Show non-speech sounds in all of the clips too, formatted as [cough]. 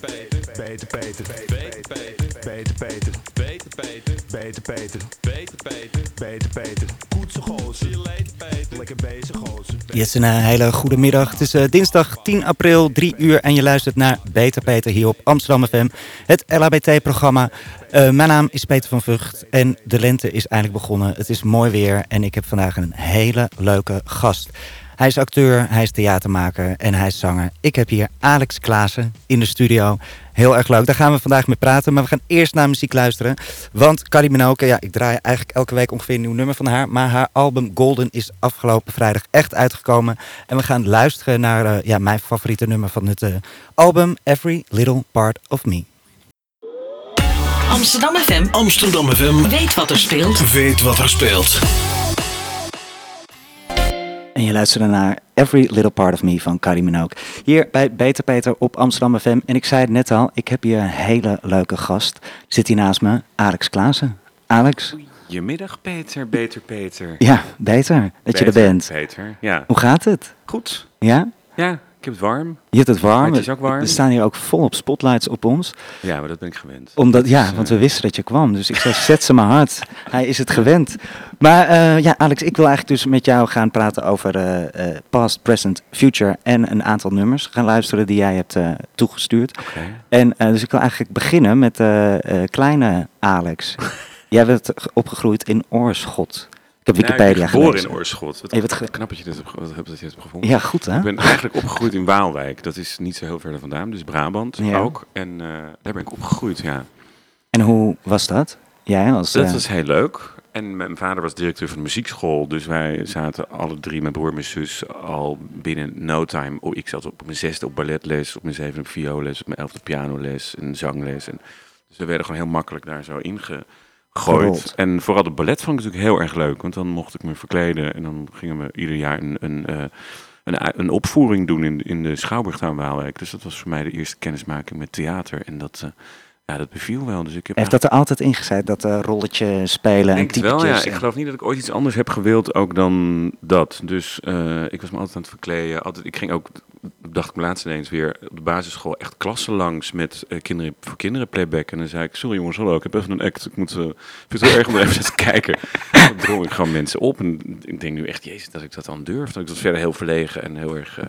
Peter, Peter, Peter, Peter, Peter, Peter, Peter, Peter, Peter, Peter, Peter, Koetse gozer, lekker bezig gozer. Yes, een eh, hele goede middag. Het is eh, dinsdag 10 april, 3 uur en je luistert naar Beter Peter hier op Amsterdam FM. Het LHBT-programma. Eh, mijn naam is Peter van Vught en de lente is eindelijk begonnen. Het is mooi weer en ik heb vandaag een hele leuke gast. Hij is acteur, hij is theatermaker en hij is zanger. Ik heb hier Alex Klaassen in de studio. Heel erg leuk, daar gaan we vandaag mee praten. Maar we gaan eerst naar muziek luisteren. Want Minogue, ja, ik draai eigenlijk elke week ongeveer een nieuw nummer van haar. Maar haar album Golden is afgelopen vrijdag echt uitgekomen. En we gaan luisteren naar eh, ja, mijn favoriete nummer van het eh, album, Every Little Part of Me. Amsterdam FM Amsterdam FM weet wat er speelt. weet wat er speelt. En je luisterde naar Every Little Part of Me van Cardi Minogue. Hier bij Beter Peter op Amsterdam FM. En ik zei het net al, ik heb hier een hele leuke gast. Zit hier naast me, Alex Klaassen. Alex, Goedemiddag Peter, beter Peter. ja, beter dat je er bent. Peter, ja. Hoe gaat het? Goed. Ja? Ja, ik heb het warm. Je hebt het warm. Het is ook warm. Er staan hier ook volop spotlights op ons. Ja, maar dat ben ik gewend. Omdat, ja, Dus, want eh, we wisten dat je kwam. Dus ik zei, zet ze maar hard. [laughs] Hij is het gewend. Maar eh, ja, Alex, ik wil eigenlijk dus met jou gaan praten over eh, eh, past, present, future en een aantal nummers gaan luisteren die jij hebt eh, toegestuurd. En eh, dus ik wil eigenlijk beginnen met eh, eh, kleine Alex. [laughs] jij bent ge- opgegroeid in Oorschot. Ik heb ik Wikipedia ben geboren in Oorschot. Wat Je bent ge- knap dat je dit hebt, wat gevonden. Ja, goed hè? Ik ben eigenlijk opgegroeid in Waalwijk. Dat is niet zo heel ver vandaan, dus Brabant Ja. ook. En eh, daar ben ik opgegroeid, ja. En hoe was dat? Jij als... Dat eh, was heel leuk. En mijn vader was directeur van de muziekschool. Dus wij zaten alle drie, mijn broer en mijn zus, al binnen no time. Oh, ik zat op mijn zesde op balletles, op mijn zevende op vioolles, op mijn elfde pianoles en zangles. En, dus we werden gewoon heel makkelijk daar zo Gerold. En vooral de ballet vond ik natuurlijk heel erg leuk. Want dan mocht ik me verkleden. En dan gingen we ieder jaar een, een, eh, een, een opvoering doen in, in de Schouwburgtuin Waalwijk. Dus dat was voor mij de eerste kennismaking met theater. En dat, eh, ja, dat beviel wel. Dus ik heb heeft dat er altijd ingezet, dat eh, rolletje spelen en wel, typetjes? ja. Ik geloof niet dat ik ooit iets anders heb gewild ook dan dat. Dus eh, ik was me altijd aan het verkleden. Altijd, ik ging ook, dacht ik me laatst ineens weer, op de basisschool echt klassen langs met eh, kinderen voor kinderen playback. En dan zei ik, sorry jongens, hallo, ik heb even een act. Ik moet, ik vind het heel erg om er even te kijken. [laughs] Dan drong ik gewoon mensen op. En ik denk nu echt, jezus, dat ik dat dan durf. Dat ik was verder heel verlegen en heel erg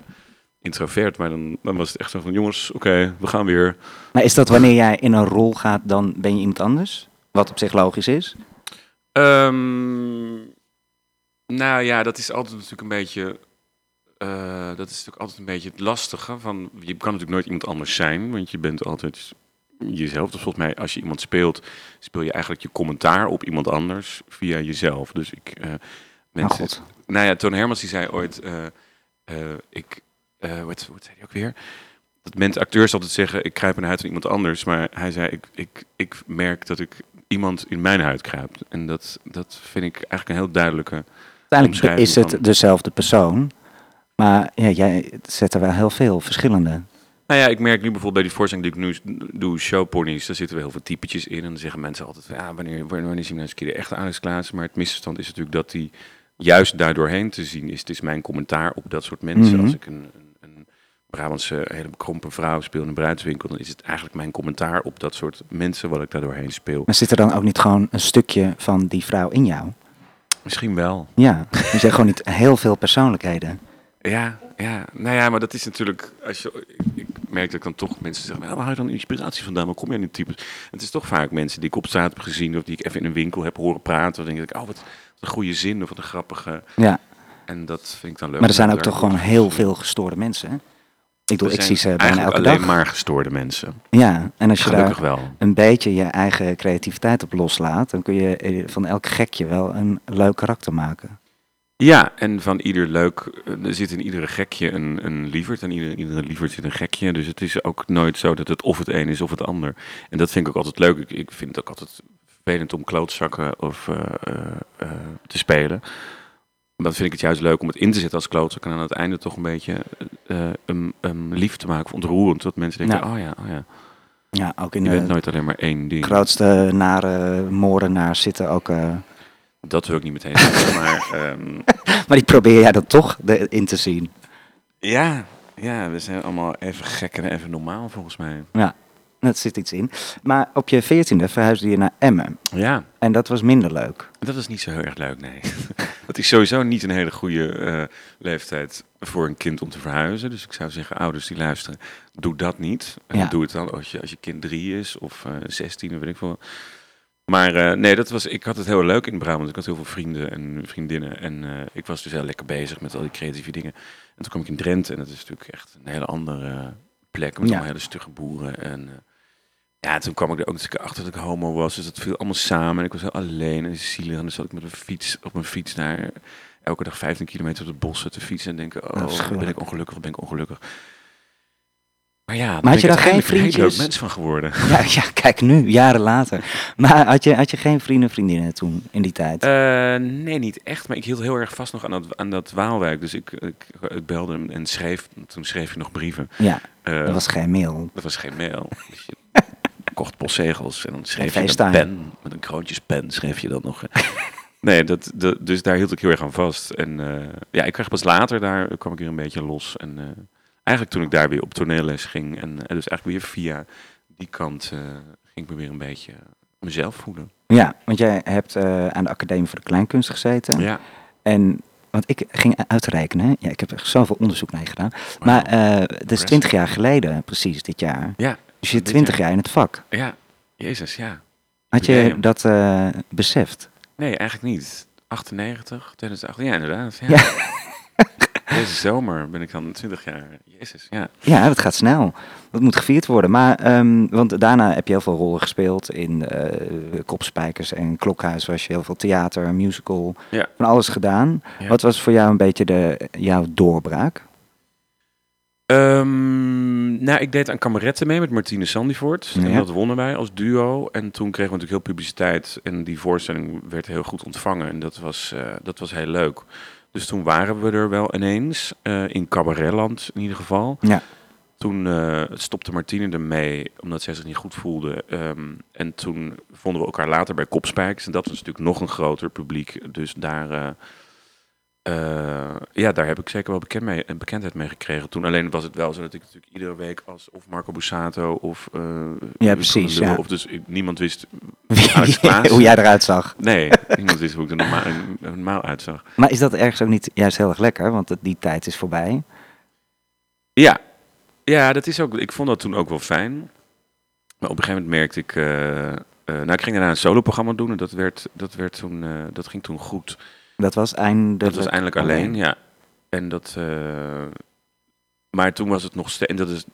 introvert. Maar dan, dan was het echt zo van, jongens, oké, we gaan weer. Maar is dat wanneer jij in een rol gaat, dan ben je iemand anders? Wat op zich logisch is. Ehm, nou ja, dat is altijd natuurlijk een beetje. eh, dat is natuurlijk altijd een beetje het lastige. Van, je kan natuurlijk nooit iemand anders zijn, want je bent altijd jezelf. Dus volgens mij, als je iemand speelt, speel je eigenlijk je commentaar op iemand anders via jezelf. Dus ik. eh mensen, God. Nou ja, Toon Hermans die zei ooit. eh, eh, ik. Eh wat, wat zei hij ook weer? Dat mensen, acteurs altijd zeggen: ik kruip in de huid van iemand anders. Maar hij zei: ik, ik, ik merk dat ik iemand in mijn huid kruipt. En dat, dat vind ik eigenlijk een heel duidelijke. Uiteindelijk is het van- dezelfde persoon. Maar ja, jij zet er wel heel veel verschillende. Nou ja, ik merk nu bijvoorbeeld bij die voorstelling die ik nu doe, showponies, daar zitten wel heel veel typetjes in. En dan zeggen mensen altijd: ja, wanneer, wanneer, zien we nou eens een keer de echte Alex Klaassen? Maar het misverstand is natuurlijk dat die juist daardoorheen te zien is. Het is mijn commentaar op dat soort mensen. Mhm. Als ik een Brabantse hele bekrompen vrouw speel in een bruidswinkel, dan is het eigenlijk mijn commentaar op dat soort mensen wat ik daar doorheen speel. Maar zit er dan ook niet gewoon een stukje van die vrouw in jou? Misschien wel. Ja, er zijn gewoon niet heel veel persoonlijkheden. Ja, ja, nou ja, maar dat is natuurlijk. Als je, ik, merk dat ik dan toch mensen zeggen: nou, waar haal je dan inspiratie vandaan? Waar kom je aan die types? Het is toch vaak mensen die ik op straat heb gezien of die ik even in een winkel heb horen praten. Dan denk ik: oh, wat, een goede zin of wat een grappige. Ja, En dat vind ik dan leuk. maar er zijn ook toch gewoon heel veel gestoorde mensen. hè? Ik Er ik zie ze bijna elke alleen dag. maar gestoorde mensen. Ja, en als je Gelukkig daar wel. een beetje je eigen creativiteit op loslaat, dan kun je eh, van elk gekje wel een leuk karakter maken. Ja, en van ieder leuk, eh, er zit in iedere gekje een, een lieverd en ieder, iedere lieverd zit een gekje. Dus het is ook nooit zo dat het of het een is of het ander. En dat vind ik ook altijd leuk. Ik, ik vind het ook altijd vervelend om klootzakken of, eh, te spelen. Dan vind ik het juist leuk om het in te zetten als klootzak en aan het einde toch een beetje eh, um, um, lief te maken of ontroerend. Dat mensen denken, oh ja, oh ja. Ja, ook in Je de bent nooit alleen maar één ding. grootste nare moordenaars zitten ook... eh, Dat wil ik niet meteen zeggen, [laughs] maar... ehm, [laughs] maar die probeer jij dan toch de- in te zien. Ja, Ja, we zijn allemaal even gek en even normaal volgens mij. Ja, dat zit iets in. Maar op je veertiende verhuisde je naar Emmen. Ja, En dat was minder leuk. dat is niet zo heel erg leuk, nee. [laughs] Dat is sowieso niet een hele goede eh, leeftijd voor een kind om te verhuizen. Dus ik zou zeggen, ouders die luisteren, doe dat niet. En Ja. doe het dan als je, als je kind drie is of eh 16 of weet ik veel. Maar eh, nee, dat was, ik had het heel leuk in Brabant. Ik had heel veel vrienden en vriendinnen. En ik was dus heel lekker bezig met al die creatieve dingen. En toen kwam ik in Drenthe en dat is natuurlijk echt een hele andere plek. Met Ja. allemaal hele stugge boeren. En ja, toen kwam ik er ook eens achter dat ik homo was. Dus dat viel allemaal samen. En ik was heel alleen en zielig. En dan zat ik met een fiets, op mijn fiets naar elke dag 15 kilometer door de bossen te fietsen. En denken, oh, ben ik ongelukkig of ben ik ongelukkig. Maar ja, had je dan geen vriendjes? mens van geworden. [laughs] Ja, ja, kijk nu, jaren later. Maar had je, had je geen vrienden vriendinnen toen, in die tijd? Eh, nee, niet echt. Maar ik hield heel erg vast nog aan dat, aan dat Waalwijk. Dus ik, ik, ik belde hem en schreef. Toen schreef je nog brieven. ja, Eh, dat was geen mail. dat was geen mail. Kocht postzegels en dan schreef En je een pen. Met een kroontjespen schreef je dat nog. [laughs] nee, dat, dat, dus daar hield ik heel erg aan vast. En eh, ja, ik kreeg pas later, daar kwam ik weer een beetje los. En eh, eigenlijk toen ik daar weer op toneelles ging. En, dus eigenlijk weer via die kant eh, ging ik me weer een beetje mezelf voelen. Ja, want jij hebt aan de Academie voor de Kleinkunst gezeten. Ja. En, want ik ging uitrekenen, hè. ja, ik heb er zoveel onderzoek mee gedaan. Maar eh dat is 20 jaar geleden, precies, dit jaar. Ja, Dus je 20 jaar. in het vak. ja, Jezus, ja. Had je dat eh, beseft? Nee, eigenlijk niet. 98, 2008, ja inderdaad. Ja. Ja. [laughs] Deze zomer ben ik dan 20 jaar. Jezus, ja. Ja, dat gaat snel. Dat moet gevierd worden. Maar, ehm, want daarna heb je heel veel rollen gespeeld in eh Kopspijkers en Klokhuis. Was je heel veel theater, musical, Ja. van alles gedaan. Ja. Wat was voor jou een beetje de, jouw doorbraak? Ehm, nou, ik deed aan kameretten mee met Martine Sandivoort. En dat wonnen wij als duo. En toen kregen we natuurlijk heel publiciteit. En die voorstelling werd heel goed ontvangen. En dat was, eh, dat was heel leuk. Dus toen waren we er wel ineens. eh, in Cabaretland in ieder geval. Ja. Toen eh, stopte Martine ermee, omdat zij zich niet goed voelde. Ehm, en toen vonden we elkaar later bij Kopspijkers. En dat was natuurlijk nog een groter publiek. Dus daar, eh, eh, ja, daar heb ik zeker wel bekend mee, een bekendheid mee gekregen. Toen alleen was het wel zo dat ik natuurlijk iedere week als of Marco Bussato of... eh, Ja, precies, ja. Of dus ik- niemand wist... [laughs] Hoe jij eruit zag. Nee, [laughs] niemand wist hoe ik er normaal, normaal uitzag. Maar is dat ergens ook niet juist heel erg lekker? Want die tijd is voorbij. Ja. ja, dat is ook. Ik vond dat toen ook wel fijn. Maar op een gegeven moment merkte ik. eh, eh, nou, ik ging daarna een soloprogramma doen en dat, werd, dat, werd toen, eh, dat ging toen goed. Dat was eindelijk... Dat was eindelijk alleen, ja. En dat. eh, maar toen was het nog steeds. En dat is,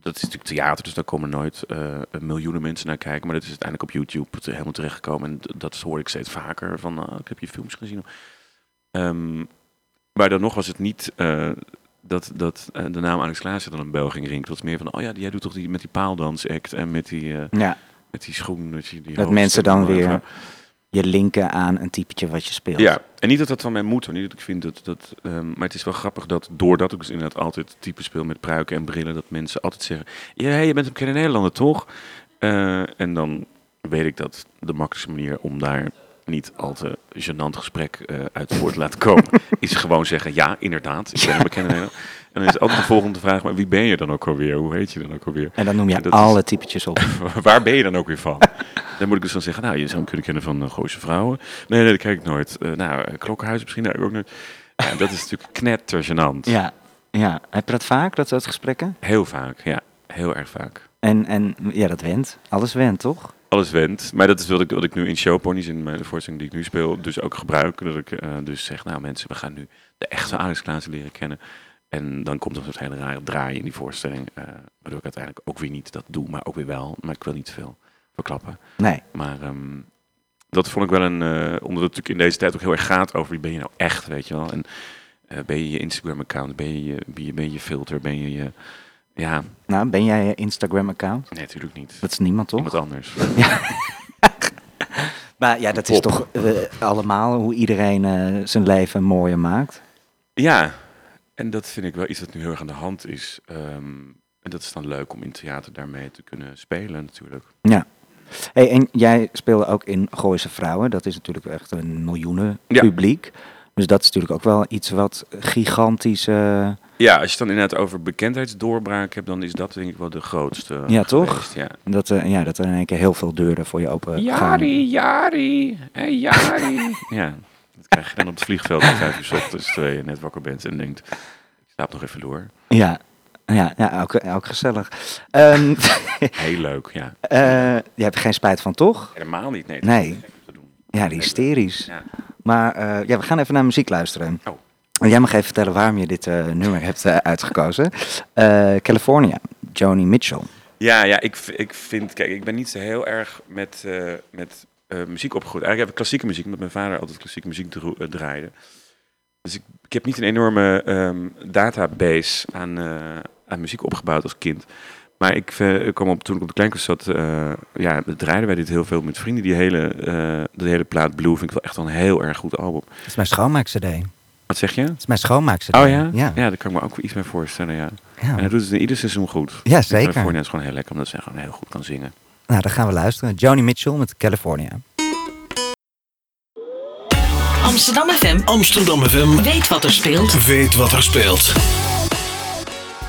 dat is natuurlijk theater, dus daar komen nooit eh, miljoenen mensen naar kijken. Maar dat is uiteindelijk op YouTube helemaal terechtgekomen. En dat hoor ik steeds vaker. Van, ah, ik heb je films gezien. Ehm, maar dan nog was het niet eh, dat, dat de naam Alex Klaassen dan een bel ging rinken. Het was meer van, oh ja, jij doet toch die, met die paaldansact en met die, Ja, met die schoen. Dat, je die dat mensen dan weer je linken aan een typetje wat je speelt. Ja, en niet dat dat van mij moet. Niet dat ik vind dat... dat ehm, maar het is wel grappig dat doordat ik dus inderdaad altijd type speel met pruiken en brillen... dat mensen altijd zeggen... Ja, hey, je bent een bekende Nederlander, toch? Eh, en dan weet ik dat de makkelijkste manier om daar niet al te gênant gesprek eh, uit voort te laten komen... [laughs] is gewoon zeggen, ja, inderdaad, ik ben een bekende Nederlander. En dan is altijd de volgende vraag, maar wie ben je dan ook alweer? Hoe heet je dan ook alweer? En dan noem je is- alle typetjes op. [laughs] Waar ben je dan ook weer van? [laughs] Dan moet ik dus dan zeggen, nou, je zou me kunnen kennen van uh, Gooise Vrouwen. Nee, nee, dat kijk ik nooit. Eh, nou, eh, Klokkenhuis misschien, daar ook nooit. Ja, dat is [laughs] natuurlijk knetter gênant. Ja, ja. Heb je dat vaak, dat soort gesprekken? Heel vaak, ja. Heel erg vaak. En, en ja, dat went. Alles went, toch? Alles wendt. Maar dat is wat ik, wat ik nu in showponies, in mijn, voorstelling die ik nu speel, dus ook gebruik. Dat ik dus zeg, nou mensen, we gaan nu de echte Alex Klaassen leren kennen. En dan komt er een soort hele rare draai in die voorstelling. eh, waardoor ik uiteindelijk ook weer niet dat doe, maar ook weer wel. Maar ik wil niet veel verklappen. Nee. Maar ehm, dat vond ik wel een. eh, omdat het natuurlijk in deze tijd ook heel erg gaat over wie ben je nou echt, weet je wel. En eh, ben je je Instagram-account, ben je ben je, ben je filter, ben je je. Ja, Nou, ben jij je Instagram-account? nee, natuurlijk niet. Dat is niemand, toch? Iemand anders. [laughs] [laughs] Maar ja, dat is toch eh, allemaal hoe iedereen zijn leven mooier maakt. Ja, en dat vind ik wel iets wat nu heel erg aan de hand is. Ehm, en dat is dan leuk om in theater daarmee te kunnen spelen, natuurlijk. Ja. Hey, en jij speelde ook in Gooise Vrouwen. Dat is natuurlijk echt een miljoenen Ja. publiek. Dus dat is natuurlijk ook wel iets wat gigantisch eh, Ja, als je het dan inderdaad over bekendheidsdoorbraak hebt, dan is dat denk ik wel de grootste. Ja, toch? geweest, Ja. Dat, eh, ja, dat er in één keer heel veel deuren voor je open gaan. Jari, Jari, hey, Jari. [laughs] ja, dat krijg je dan op het vliegveld om vijf uur 's ochtends, terwijl je net wakker bent en denkt, ik slaap nog even door. Ja, ja, ja ook, ook gezellig. Ehm, [laughs] Heel leuk, ja. eh, je hebt er geen spijt van, toch? Helemaal niet, nee. Nee. Ja, die hysterisch. Ja. Maar eh, ja, we gaan even naar muziek luisteren. Oh. En jij mag even vertellen waarom je dit eh, nummer hebt uitgekozen. California, Joni Mitchell. Ja, ja ik, ik vind, kijk, ik ben niet zo heel erg met, met muziek opgegroeid. Eigenlijk heb ik klassieke muziek, omdat mijn vader altijd klassieke muziek draaide. Dus ik, ik heb niet een enorme ehm, database aan, aan muziek opgebouwd als kind. Maar ik, eh, ik kwam op, toen ik op de kleinkast zat, eh, ja, draaiden wij dit heel veel met vrienden. Die hele, eh de hele plaat Blue vind ik wel echt wel een heel erg goed album. Dat is mijn schoonmaak-cd. Dat Wat zeg je? is mijn schoonmaak-cd. Oh ja? Ja, Ja, daar kan ik me ook iets mee voorstellen, ja. En hij doet het in ieder seizoen goed. Ja, zeker. California is gewoon heel lekker, omdat ze gewoon heel goed kan zingen. Nou, dan gaan we luisteren. Joni Mitchell met California. Amsterdam FM Amsterdam FM weet wat er speelt. weet wat er speelt.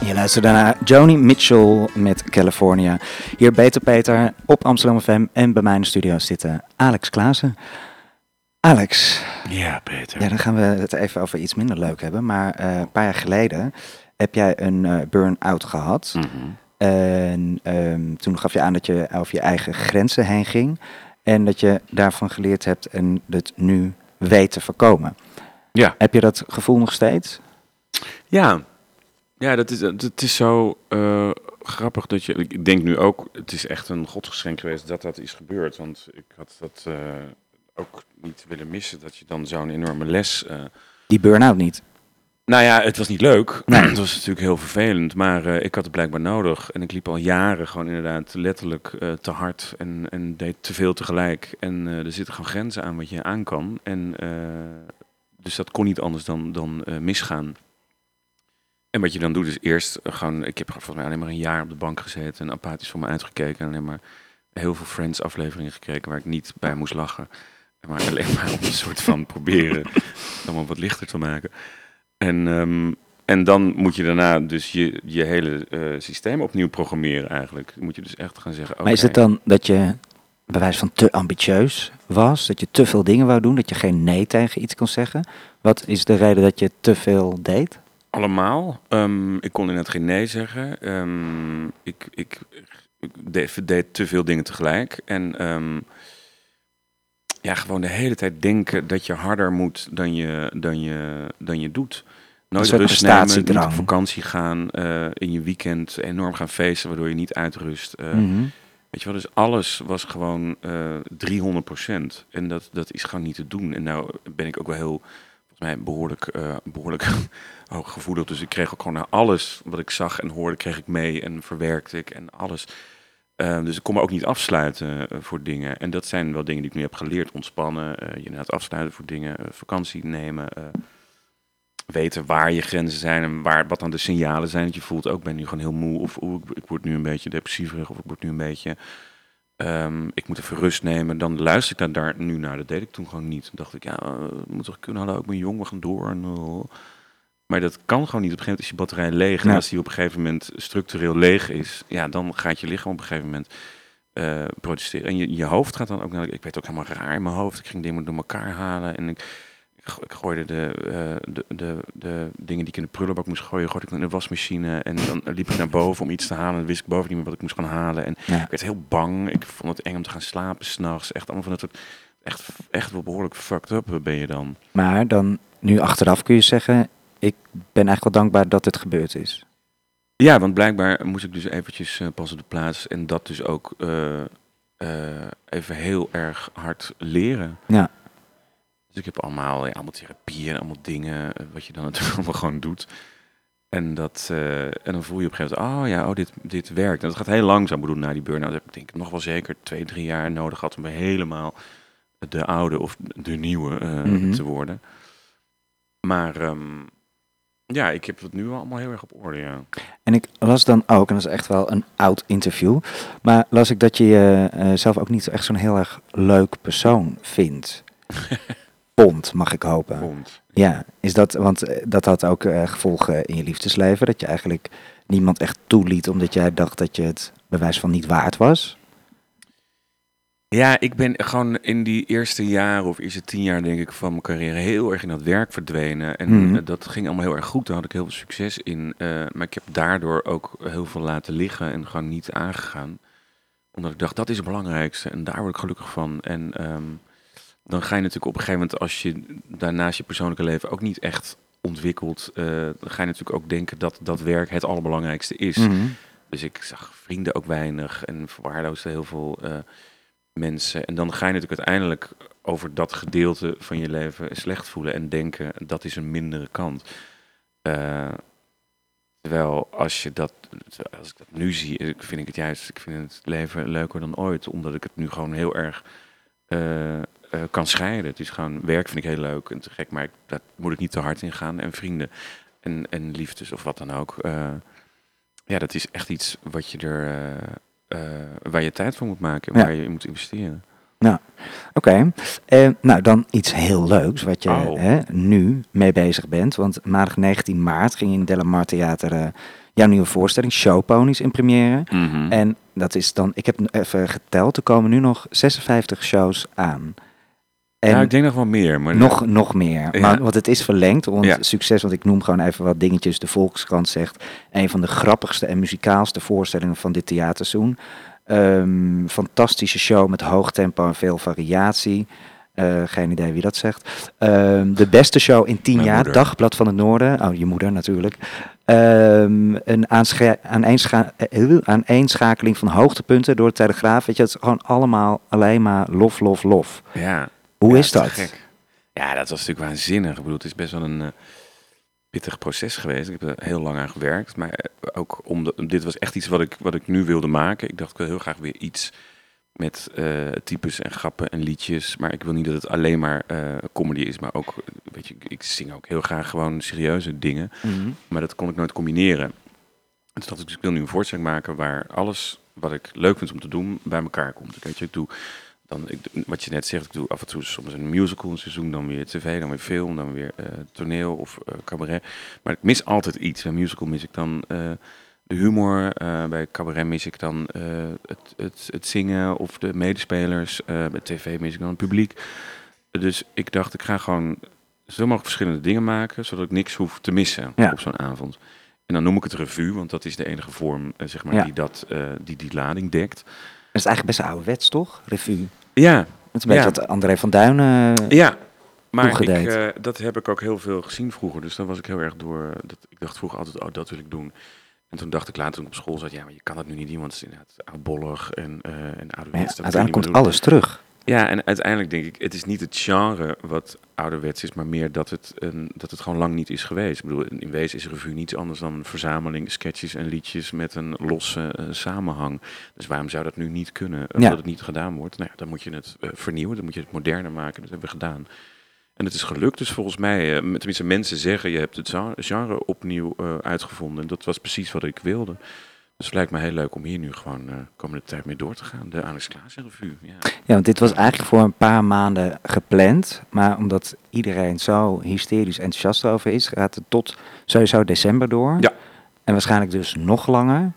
Je luistert daarna Joni Mitchell met California. Hier Beter Peter op Amsterdam FM. En bij mij in de studio zit eh, Alex Klaassen. Alex, Ja, Peter. ja, dan gaan we het even over iets minder leuk hebben. Maar eh, een paar jaar geleden heb jij een eh, burn-out gehad. Mhm. En ehm, toen gaf je aan dat je over je eigen grenzen heen ging. En dat je daarvan geleerd hebt en het nu weet te voorkomen. Ja. Heb je dat gevoel nog steeds? Ja, ja dat is, het is zo eh, grappig dat je... Ik denk nu ook, het is echt een godsgeschenk geweest dat dat is gebeurd. Want ik had dat eh, ook niet willen missen, dat je dan zo'n enorme les... eh, Die burn-out niet. Nou ja, het was niet leuk. [clears throat] Nee. Het was natuurlijk heel vervelend, maar ik had het blijkbaar nodig. En ik liep al jaren gewoon inderdaad letterlijk te hard en, en deed te veel tegelijk. En er zitten gewoon grenzen aan wat je aan kan. En, dus dat kon niet anders dan, dan misgaan. En wat je dan doet is eerst gewoon... Ik heb volgens mij alleen maar een jaar op de bank gezeten en apathisch voor me uitgekeken. En alleen maar heel veel Friends afleveringen gekeken waar ik niet bij moest lachen. Maar alleen maar om een soort van [laughs] proberen allemaal wat lichter te maken. En, ehm, en dan moet je daarna dus je, je hele eh, systeem opnieuw programmeren eigenlijk. Dan moet je dus echt gaan zeggen, Maar is het dan dat je bij wijze van te ambitieus was? Dat je te veel dingen wou doen? Dat je geen nee tegen iets kon zeggen? Wat is de reden dat je te veel deed? Allemaal. Ehm, ik kon inderdaad geen nee zeggen. Ehm, ik ik, ik deed, deed te veel dingen tegelijk. En ehm, ja, gewoon de hele tijd denken dat je harder moet dan je, dan je, dan je doet. Nooit rust nemen, niet op vakantie gaan, eh, in je weekend enorm gaan feesten, waardoor je niet uitrust. Eh, Mhm. Weet je wel, dus alles was gewoon eh 300% En dat, dat is gewoon niet te doen. En nou ben ik ook wel heel, volgens mij, behoorlijk, eh behoorlijk hooggevoelig. Dus ik kreeg ook gewoon naar alles wat ik zag en hoorde, kreeg ik mee en verwerkte ik en alles. Eh, dus ik kon me ook niet afsluiten eh, voor dingen. En dat zijn wel dingen die ik nu heb geleerd. Ontspannen, eh, je inderdaad afsluiten voor dingen, vakantie nemen. weten waar je grenzen zijn en waar, wat dan de signalen zijn. Dat je voelt ook, ik ben nu gewoon heel moe. Of oeh, ik, ik word nu een beetje depressieverig. Of ik word nu een beetje... ehm, ik moet even rust nemen. Dan luister ik daar, daar nu naar. Dat deed ik toen gewoon niet. Toen dacht ik, ja, moet toch kunnen. Hallo, ik ben jong, we gaan door. En, uh. Maar dat kan gewoon niet. Op een gegeven moment is je batterij leeg. En als die op een gegeven moment structureel leeg is, ja, dan gaat je lichaam op een gegeven moment eh, protesteren. En je, je hoofd gaat dan ook naar. Ik weet ook helemaal raar in mijn hoofd. Ik ging dingen door elkaar halen. En ik, ik, go- ik gooide de, eh, de, de, de dingen die ik in de prullenbak moest gooien, gooide ik in de wasmachine. En dan liep ik naar boven om iets te halen. En wist ik boven niet meer wat ik moest gaan halen. En Ja. ik werd heel bang. Ik vond het eng om te gaan slapen s'nachts. Echt allemaal van dat soort. Echt, echt wel behoorlijk fucked up ben je dan. Maar dan, nu achteraf kun je zeggen, ik ben eigenlijk wel dankbaar dat het gebeurd is. Ja, want blijkbaar moest ik dus eventjes eh, pas op de plaats en dat dus ook eh, eh, even heel erg hard leren. Ja. Dus ik heb allemaal, ja, allemaal therapieën en allemaal dingen, wat je dan [laughs] natuurlijk allemaal gewoon doet. En, dat, en dan voel je op een gegeven moment, oh ja, oh, dit, dit werkt. En dat gaat heel langzaam. Ik bedoel, na die burn-out heb ik denk ik nog wel zeker twee, drie jaar nodig gehad om helemaal de oude of de nieuwe Mhm. te worden. Maar ehm, ja, ik heb het nu allemaal heel erg op orde, ja. En ik las dan ook, en dat is echt wel een oud interview, maar las ik dat je je eh, zelf ook niet echt zo'n heel erg leuk persoon vindt. [laughs] pond, mag ik hopen. Bond. Ja, is dat, want eh, dat had ook eh, gevolgen in je liefdesleven. Dat je eigenlijk niemand echt toeliet omdat jij dacht dat je het bewijs van niet waard was. Ja, ik ben gewoon in die eerste jaren of eerste tien jaar denk ik van mijn carrière heel erg in dat werk verdwenen. En Mhm. eh, dat ging allemaal heel erg goed. Daar had ik heel veel succes in. Eh, maar ik heb daardoor ook heel veel laten liggen en gewoon niet aangegaan. Omdat ik dacht, dat is het belangrijkste. En daar word ik gelukkig van. En ehm, dan ga je natuurlijk op een gegeven moment, als je daarnaast je persoonlijke leven ook niet echt ontwikkelt, eh, dan ga je natuurlijk ook denken dat dat werk het allerbelangrijkste is. Mhm. Dus ik zag vrienden ook weinig en verwaarloosde heel veel mensen. En dan ga je natuurlijk uiteindelijk over dat gedeelte van je leven slecht voelen en denken dat is een mindere kant. Eh, terwijl als je dat, als ik dat nu zie, vind ik het juist, ik vind het leven leuker dan ooit, omdat ik het nu gewoon heel erg eh, eh, kan scheiden. Het is gewoon werk vind ik heel leuk en te gek, maar ik, daar moet ik niet te hard in gaan. En vrienden en, en liefdes of wat dan ook. ja, dat is echt iets wat je er, eh, waar je tijd voor moet maken, en Ja. waar je in moet investeren. Oké, Eh, nou dan iets heel leuks wat je Oh. hè, nu mee bezig bent. Want maandag 19 maart ging in Delamar Theater eh, jouw nieuwe voorstelling Showponies in première. En dat is dan, ik heb even geteld, er komen nu nog 56 shows aan. En ja, ik denk nog wel meer, maar nog, nog meer. Ja. Maar, want het is verlengd. Want Ja. succes, want ik noem gewoon even wat dingetjes. De Volkskrant zegt een van de grappigste en muzikaalste voorstellingen van dit theaterseizoen. Ehm, fantastische show met hoog tempo en veel variatie. Eh, geen idee wie dat zegt. Ehm, de beste show in tien Mijn jaar. moeder. Dagblad van het Noorden. Oh, je moeder natuurlijk. Ehm, een aanscha- aaneenscha- eh, aaneenschakeling van hoogtepunten door de Telegraaf. Weet je, het is gewoon allemaal alleen maar lof, lof, lof. ja. Hoe Ja, is dat? gek. Ja, dat was natuurlijk waanzinnig. Ik bedoel, het is best wel een eh, pittig proces geweest. Ik heb er heel lang aan gewerkt. Maar eh, ook omdat dit was echt iets wat ik, wat ik nu wilde maken. Ik dacht, ik wil heel graag weer iets met eh, types en grappen en liedjes. Maar ik wil niet dat het alleen maar comedy is. Maar ook, weet je, ik- zing ook heel graag gewoon serieuze dingen. Mhm. Maar dat kon ik nooit combineren. En toen dacht ik, dus ik wil nu een voorstelling maken waar alles wat ik leuk vind om te doen bij elkaar komt. Ik, weet je, ik doe dan, ik, wat je net zegt, ik doe af en toe soms een musical een seizoen, dan weer tv, dan weer film, dan weer eh, toneel of eh, cabaret. Maar ik mis altijd iets. Bij musical mis ik dan eh, de humor, bij cabaret mis ik dan het, het, het zingen of de medespelers, bij tv mis ik dan het publiek. Dus ik dacht, ik ga gewoon zoveel mogelijk verschillende dingen maken, zodat ik niks hoef te missen Ja. op zo'n avond. En dan noem ik het revue, want dat is de enige vorm zeg maar, Ja. die, dat, die die lading dekt. Is eigenlijk best ouderwets, toch? Revue. Ja, Het is een beetje Ja. wat André van Duinen... ja. Maar ik, eh, dat heb ik ook heel veel gezien vroeger. Dus daar was ik heel erg door. Dat, ik dacht vroeger altijd, oh, dat wil ik doen. En toen dacht ik later toen ik op school zat, ja, maar je kan dat nu niet doen, want het is inderdaad oudbollig en, eh en ja, ouderwets. je uiteindelijk komt alles terug. Ja, en uiteindelijk denk ik, het is niet het genre wat ouderwets is, maar meer dat het, een, dat het gewoon lang niet is geweest. Ik bedoel, in wezen is revue niets anders dan een verzameling sketches en liedjes met een losse eh, samenhang. Dus waarom zou dat nu niet kunnen, omdat Ja. het niet gedaan wordt? Nou ja, dan moet je het eh, vernieuwen, dan moet je het moderner maken. Dat hebben we gedaan. En het is gelukt, dus volgens mij, eh, tenminste mensen zeggen, je hebt het genre opnieuw uitgevonden. En dat was precies wat ik wilde. Dus het lijkt me heel leuk om hier nu gewoon eh komende tijd mee door te gaan. De Alex Klaassen revue, ja. Ja, want dit was eigenlijk voor een paar maanden gepland. Maar omdat iedereen zo hysterisch enthousiast over is, gaat het tot sowieso december door. Ja. En waarschijnlijk dus nog langer.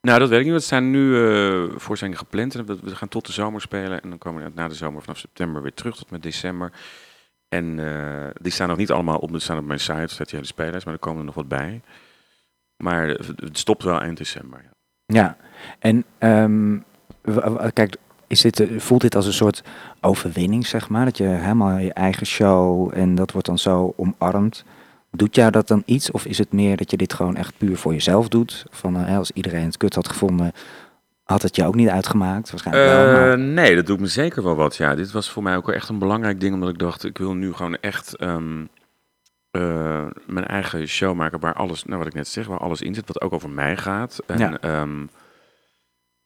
Nou, dat weet ik niet. want Het zijn nu eh voorstellingen gepland. En we, we gaan tot de zomer spelen. En dan komen we na de zomer vanaf september weer terug tot met december. En eh, die staan nog niet allemaal op. Die staan op mijn site, staat je hele spelers. Maar er komen er nog wat bij. Maar het stopt wel eind december. Ja. Ja. En ehm, kijk, is dit, eh, voelt dit als een soort overwinning, zeg maar? Dat je helemaal je eigen show en dat wordt dan zo omarmd. Doet jou dat dan iets? Of is het meer dat je dit gewoon echt puur voor jezelf doet? Van eh, als iedereen het kut had gevonden, had het je ook niet uitgemaakt? Waarschijnlijk wel. Eh, Maar... nee, dat doet me zeker wel wat. Ja, dit was voor mij ook wel echt een belangrijk ding. Omdat ik dacht, ik wil nu gewoon echt ehm, eh, mijn eigen show maken. Waar alles, nou wat ik net zeg, waar alles in zit. Wat ook over mij gaat. En, Ja. ehm,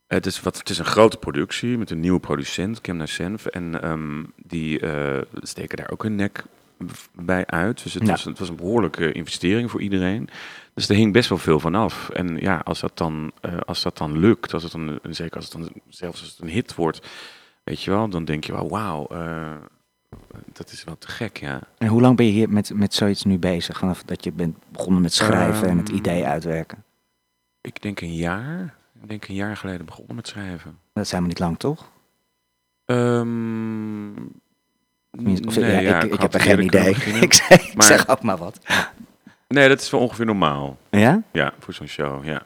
het, is wat, het is een grote productie met een nieuwe producent, Kemna Senf. En ehm, die eh, steken daar ook hun nek bij uit. Dus het, Ja. was, het was een behoorlijke investering voor iedereen. Dus er hing best wel veel van af. En ja, als dat dan, eh, als dat dan lukt, als het dan, zeker als het dan zelfs als het een hit wordt, weet je wel, dan denk je wel, wauw, dat is wel te gek, ja. En hoe lang ben je hier met, met zoiets nu bezig? Vanaf dat je bent begonnen met schrijven en het Ehm, idee uitwerken. Ik denk een jaar. Ik denk een jaar geleden begonnen met schrijven. Dat zijn we niet lang, toch? Ehm, Tenminste, of- nee, ja, ja, ik, ik heb er geen idee. [laughs] ik zeg, ik zeg ook maar wat. Nee, dat is wel ongeveer normaal. Ja? Ja, voor zo'n show, ja.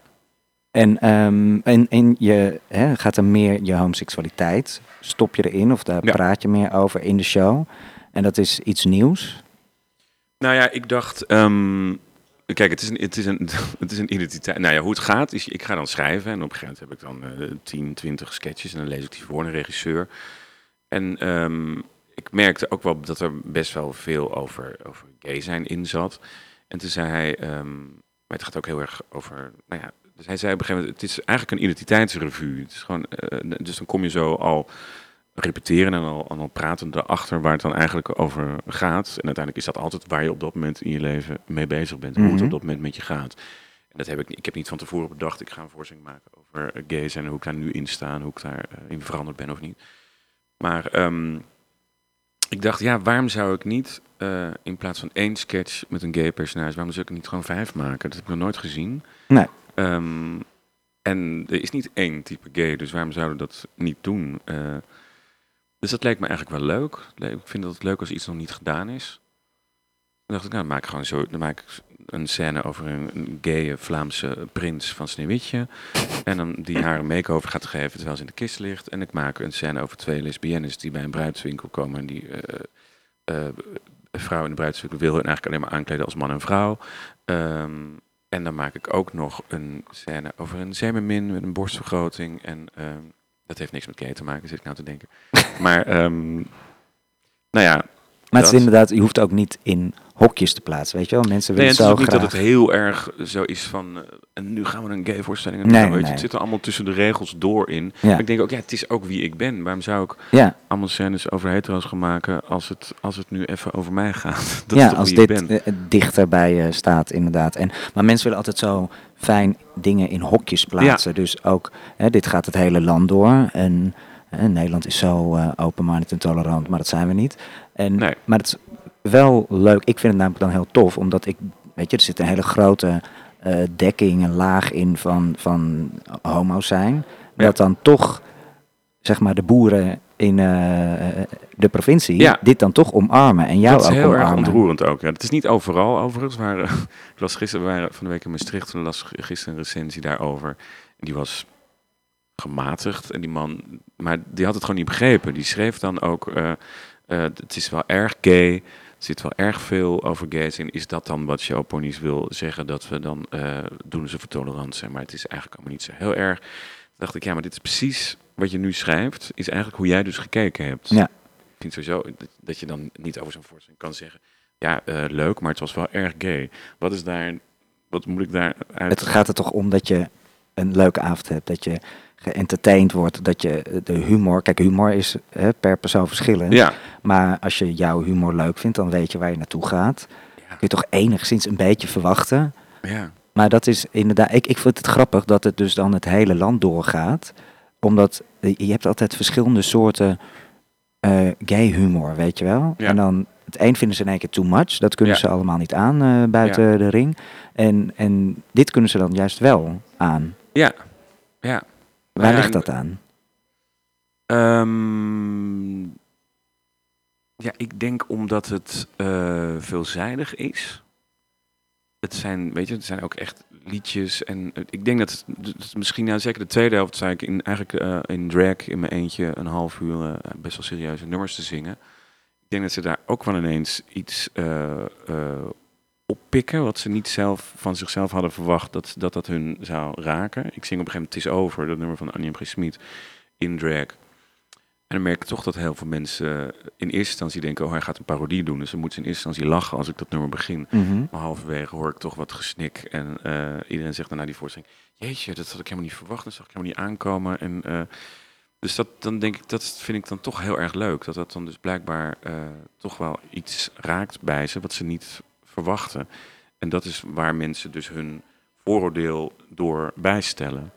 En, ehm, en, en je hè, gaat er meer je homoseksualiteit, stop je erin of daar Ja. praat je meer over in de show. En dat is iets nieuws. Nou ja, ik dacht... ehm, kijk, het is, een, het, is een, [laughs] het is een identiteit. Nou ja, hoe het gaat is, ik ga dan schrijven. En op een gegeven moment heb ik dan eh 10, 20 sketches. En dan lees ik die voor een regisseur. En ehm, ik merkte ook wel dat er best wel veel over, over gay zijn in zat. En toen zei hij... maar het gaat ook heel erg over... Nou ja, dus hij zei op een gegeven moment... Het is eigenlijk een identiteitsrevue. Het is gewoon, eh, dus dan kom je zo al repeteren en al, en al praten erachter waar het dan eigenlijk over gaat. En uiteindelijk is dat altijd waar je op dat moment in je leven mee bezig bent. Hoe het Mhm. op dat moment met je gaat. En dat heb ik. Ik heb niet van tevoren bedacht. Ik ga een voorstelling maken over eh, gay zijn en hoe ik daar nu in sta. en Hoe ik daarin in veranderd ben of niet. Maar ehm, ik dacht, ja, waarom zou ik niet eh, in plaats van één sketch met een gay personage, waarom zou ik er niet gewoon vijf maken? Dat heb ik nog nooit gezien. Nee. Ehm, en er is niet één type gay, dus waarom zouden we dat niet doen? Eh, dus dat leek me eigenlijk wel leuk. Le- Ik vind het leuk als iets nog niet gedaan is. Toen dacht ik, nou, dan maak ik gewoon zo, dan maak ik een scène over een, een gaye Vlaamse prins van Sneeuwwitje. En dan die haar een make-over gaat geven terwijl ze in de kist ligt. En ik maak een scène over twee lesbiennes die bij een bruidswinkel komen. En die eh, vrouw in de bruidswinkel wil eigenlijk alleen maar aankleden als man en vrouw. Ehm, en dan maak ik ook nog een scène over een zeemermin met een borstvergroting. En ehm, dat heeft niks met gay te maken, zit ik nou te denken. [laughs] maar, ehm, nou ja, Maar het is inderdaad, je hoeft ook niet in hokjes te plaatsen, weet je wel? Mensen Nee, willen het is ook niet dat het heel erg zo is van. eh, en nu gaan we een gay voorstelling. Nee, weet je. Het zit er allemaal tussen de regels door in. Ja. Maar ik denk ook, ja, het is ook wie ik ben. Waarom zou ik Ja, allemaal scènes over hetero's gaan maken als het, als het nu even over mij gaat? [laughs] Dat ja als wie dit ik ben? eh, dichter bij je staat, inderdaad. En, maar mensen willen altijd zo fijn dingen in hokjes plaatsen. Dus ook, hè, dit gaat het hele land door. En Nederland is zo eh open-minded en tolerant, maar dat zijn we niet. En, Nee. Maar het wel leuk. Ik vind het namelijk dan heel tof, omdat ik, weet je, er zit een hele grote eh, dekking, een laag in van, van homo's zijn. Ja. Dat dan toch, zeg maar, de boeren in eh, de provincie Ja. dit dan toch omarmen en jou dat is ook heel erg omarmen. ontroerend ook. Ja. Het is niet overal overigens. Maar, eh, [laughs] ik las gisteren, we waren van de week in Maastricht. Toen las gisteren een recensie daarover. En die was gematigd. En die man, maar die had het gewoon niet begrepen. Die schreef dan ook, eh, eh, het is wel erg gay. Er zit wel erg veel over gays in. Is dat dan wat Joe Ponies wil zeggen? Dat we dan eh, doen ze voor tolerant zijn. Maar het is eigenlijk allemaal niet zo heel erg. Toen dacht ik, ja, maar dit is precies wat je nu schrijft. Is eigenlijk hoe jij dus gekeken hebt. Ja. Ik vind sowieso dat, dat je dan niet over zo'n voorstelling kan zeggen... Ja, eh, leuk, maar het was wel erg gay. Wat is daar... Wat moet ik daar uit... Het gaat er toch om dat je een leuke avond hebt, dat je geëntertained wordt, dat je de humor... Kijk, humor is hè, per persoon verschillend. Ja. Maar als je jouw humor leuk vindt, dan weet je waar je naartoe gaat. Ja. Kun je toch enigszins een beetje verwachten. ja. Maar dat is inderdaad... Ik, ik vind het grappig dat het dus dan het hele land doorgaat. Omdat eh, je hebt altijd verschillende soorten eh, gay humor, weet je wel. Ja. En dan... Het een vinden ze in één keer too much. Dat kunnen Ja. ze allemaal niet aan eh, buiten de ring. En, en dit kunnen ze dan juist wel aan. Ja. Ja. Waar Ja, ligt dat aan? Ehm, ja, ik denk omdat het eh, veelzijdig is. Het zijn, weet je, het zijn ook echt liedjes. En eh, ik denk dat, het- misschien, nou, zeker de tweede helft, zei ik in, eigenlijk eh, in drag in mijn eentje een half uur best wel serieuze nummers te zingen. Ik denk dat ze daar ook wel ineens iets oppikken, wat ze niet zelf van zichzelf hadden verwacht dat dat, dat hun zou raken. Ik zing op een gegeven moment Het is over, dat nummer van Annie M. G. Smit, in drag. En dan merk ik toch dat heel veel mensen in eerste instantie denken, oh hij gaat een parodie doen. Dus dan moeten ze in eerste instantie lachen als ik dat nummer begin. Mhm. Maar halverwege hoor ik toch wat gesnik. En eh, iedereen zegt dan na die voorstelling, jeetje, dat had ik helemaal niet verwacht. Dat zag ik helemaal niet aankomen. En, eh, dus dat, dan denk ik, dat vind ik dan toch heel erg leuk. Dat dat dan dus blijkbaar eh, toch wel iets raakt bij ze wat ze niet verwachten. En dat is waar mensen dus hun vooroordeel door bijstellen.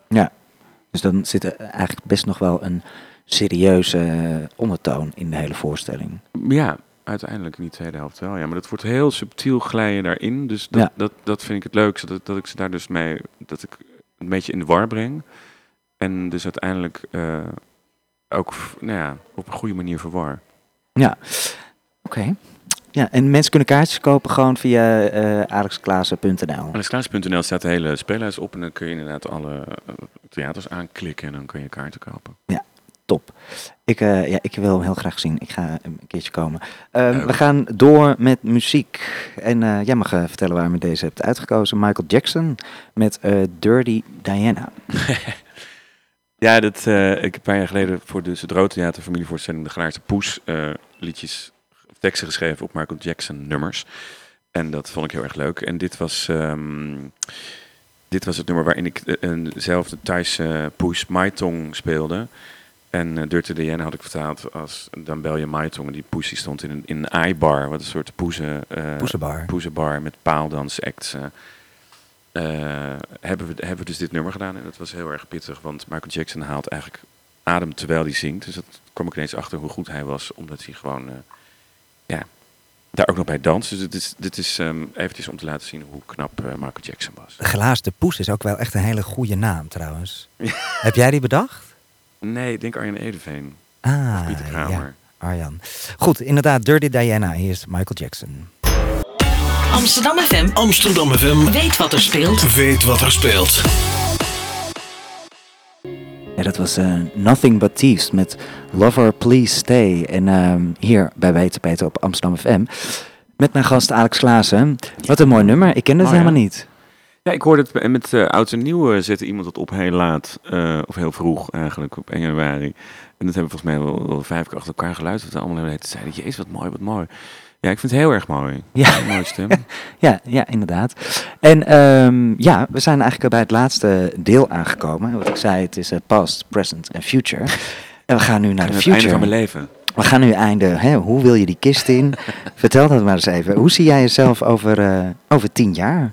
Dus dan zit er eigenlijk best nog wel een serieuze eh, ondertoon in de hele voorstelling. Ja, uiteindelijk in die tweede helft wel. Ja, maar dat wordt heel subtiel glijden daarin. Dus dat, Ja. dat, dat vind ik het leukste. Dat, dat ik ze daar dus mee, dat ik een beetje in de war breng. En dus uiteindelijk eh, ook nou ja, op een goede manier verwar. Ja, oké. Ja, en mensen kunnen kaartjes kopen gewoon via eh alexklaassen.nl. Alexklaas.nl staat de hele speellijst op. En dan kun je inderdaad alle eh, theaters aanklikken. En dan kun je kaarten kopen. Top. Ik, eh, ja, ik wil hem heel graag zien. Ik ga een keertje komen. Ehm, Ja. we gaan door met muziek. En jij mag vertellen waarom je deze hebt uitgekozen. Michael Jackson met Dirty Diana. [laughs] Ja, dat, ik heb een paar jaar geleden voor de Zedro Theater familievoorstelling De Glaarse Poes liedjes, teksten geschreven op Michael Jackson nummers. En dat vond ik heel erg leuk. En dit was, ehm, dit was het nummer waarin ik eh, een, zelf de Thaise poes Maitong speelde. En uh, Dirty Diana had ik vertaald als dan bel je Maitong. En die poes die stond in een, in een eye-bar, wat een soort eh, Poesenbar. poezenbar met paaldansacts. eh, eh, hebben, we, hebben we dus dit nummer gedaan. En dat was heel erg pittig, want Michael Jackson haalt eigenlijk adem terwijl hij zingt. Dus dat kwam ik ineens achter hoe goed hij was, omdat hij gewoon eh, ja, daar ook nog bij danst. Dus dit is, dit is ehm, eventjes om te laten zien hoe knap eh, Michael Jackson was. De Glaasde Poes is ook wel echt een hele goede naam trouwens. [laughs] Heb jij die bedacht? Nee, ik denk Arjen Edeveen. Ah, Pieter ja, Kramer. Arjan. Goed, inderdaad, Dirty Diana. Hier is Michael Jackson. Amsterdam FM Amsterdam FM weet wat er speelt. weet wat er speelt. Dat was eh, Nothing But Thieves met Lover Please Stay. En ehm, hier bij Weten Peter op Amsterdam FM. Met mijn gast Alex Klaassen. Wat een mooi nummer. Ik ken het helemaal niet. Ja, ik hoorde het met uh, Oud en Nieuw uh, zette iemand het op heel laat, uh, of heel vroeg eigenlijk, op 1 januari. En dat hebben we volgens mij wel, wel vijf keer achter elkaar geluisterd. En allemaal hebben zeiden, jezus, wat mooi, wat mooi. Ja, ik vind het heel erg mooi. Ja. Een [laughs] mooie stem. [laughs] ja, ja, inderdaad. En um, ja, we zijn eigenlijk bij het laatste deel aangekomen. Wat ik zei, het is uh, past, present en future. En we gaan nu naar en de het future. einde van mijn leven. We gaan nu einde. Hè, hoe wil je die kist in? [laughs] Vertel dat maar eens even. Hoe zie jij jezelf over, uh, over tien jaar?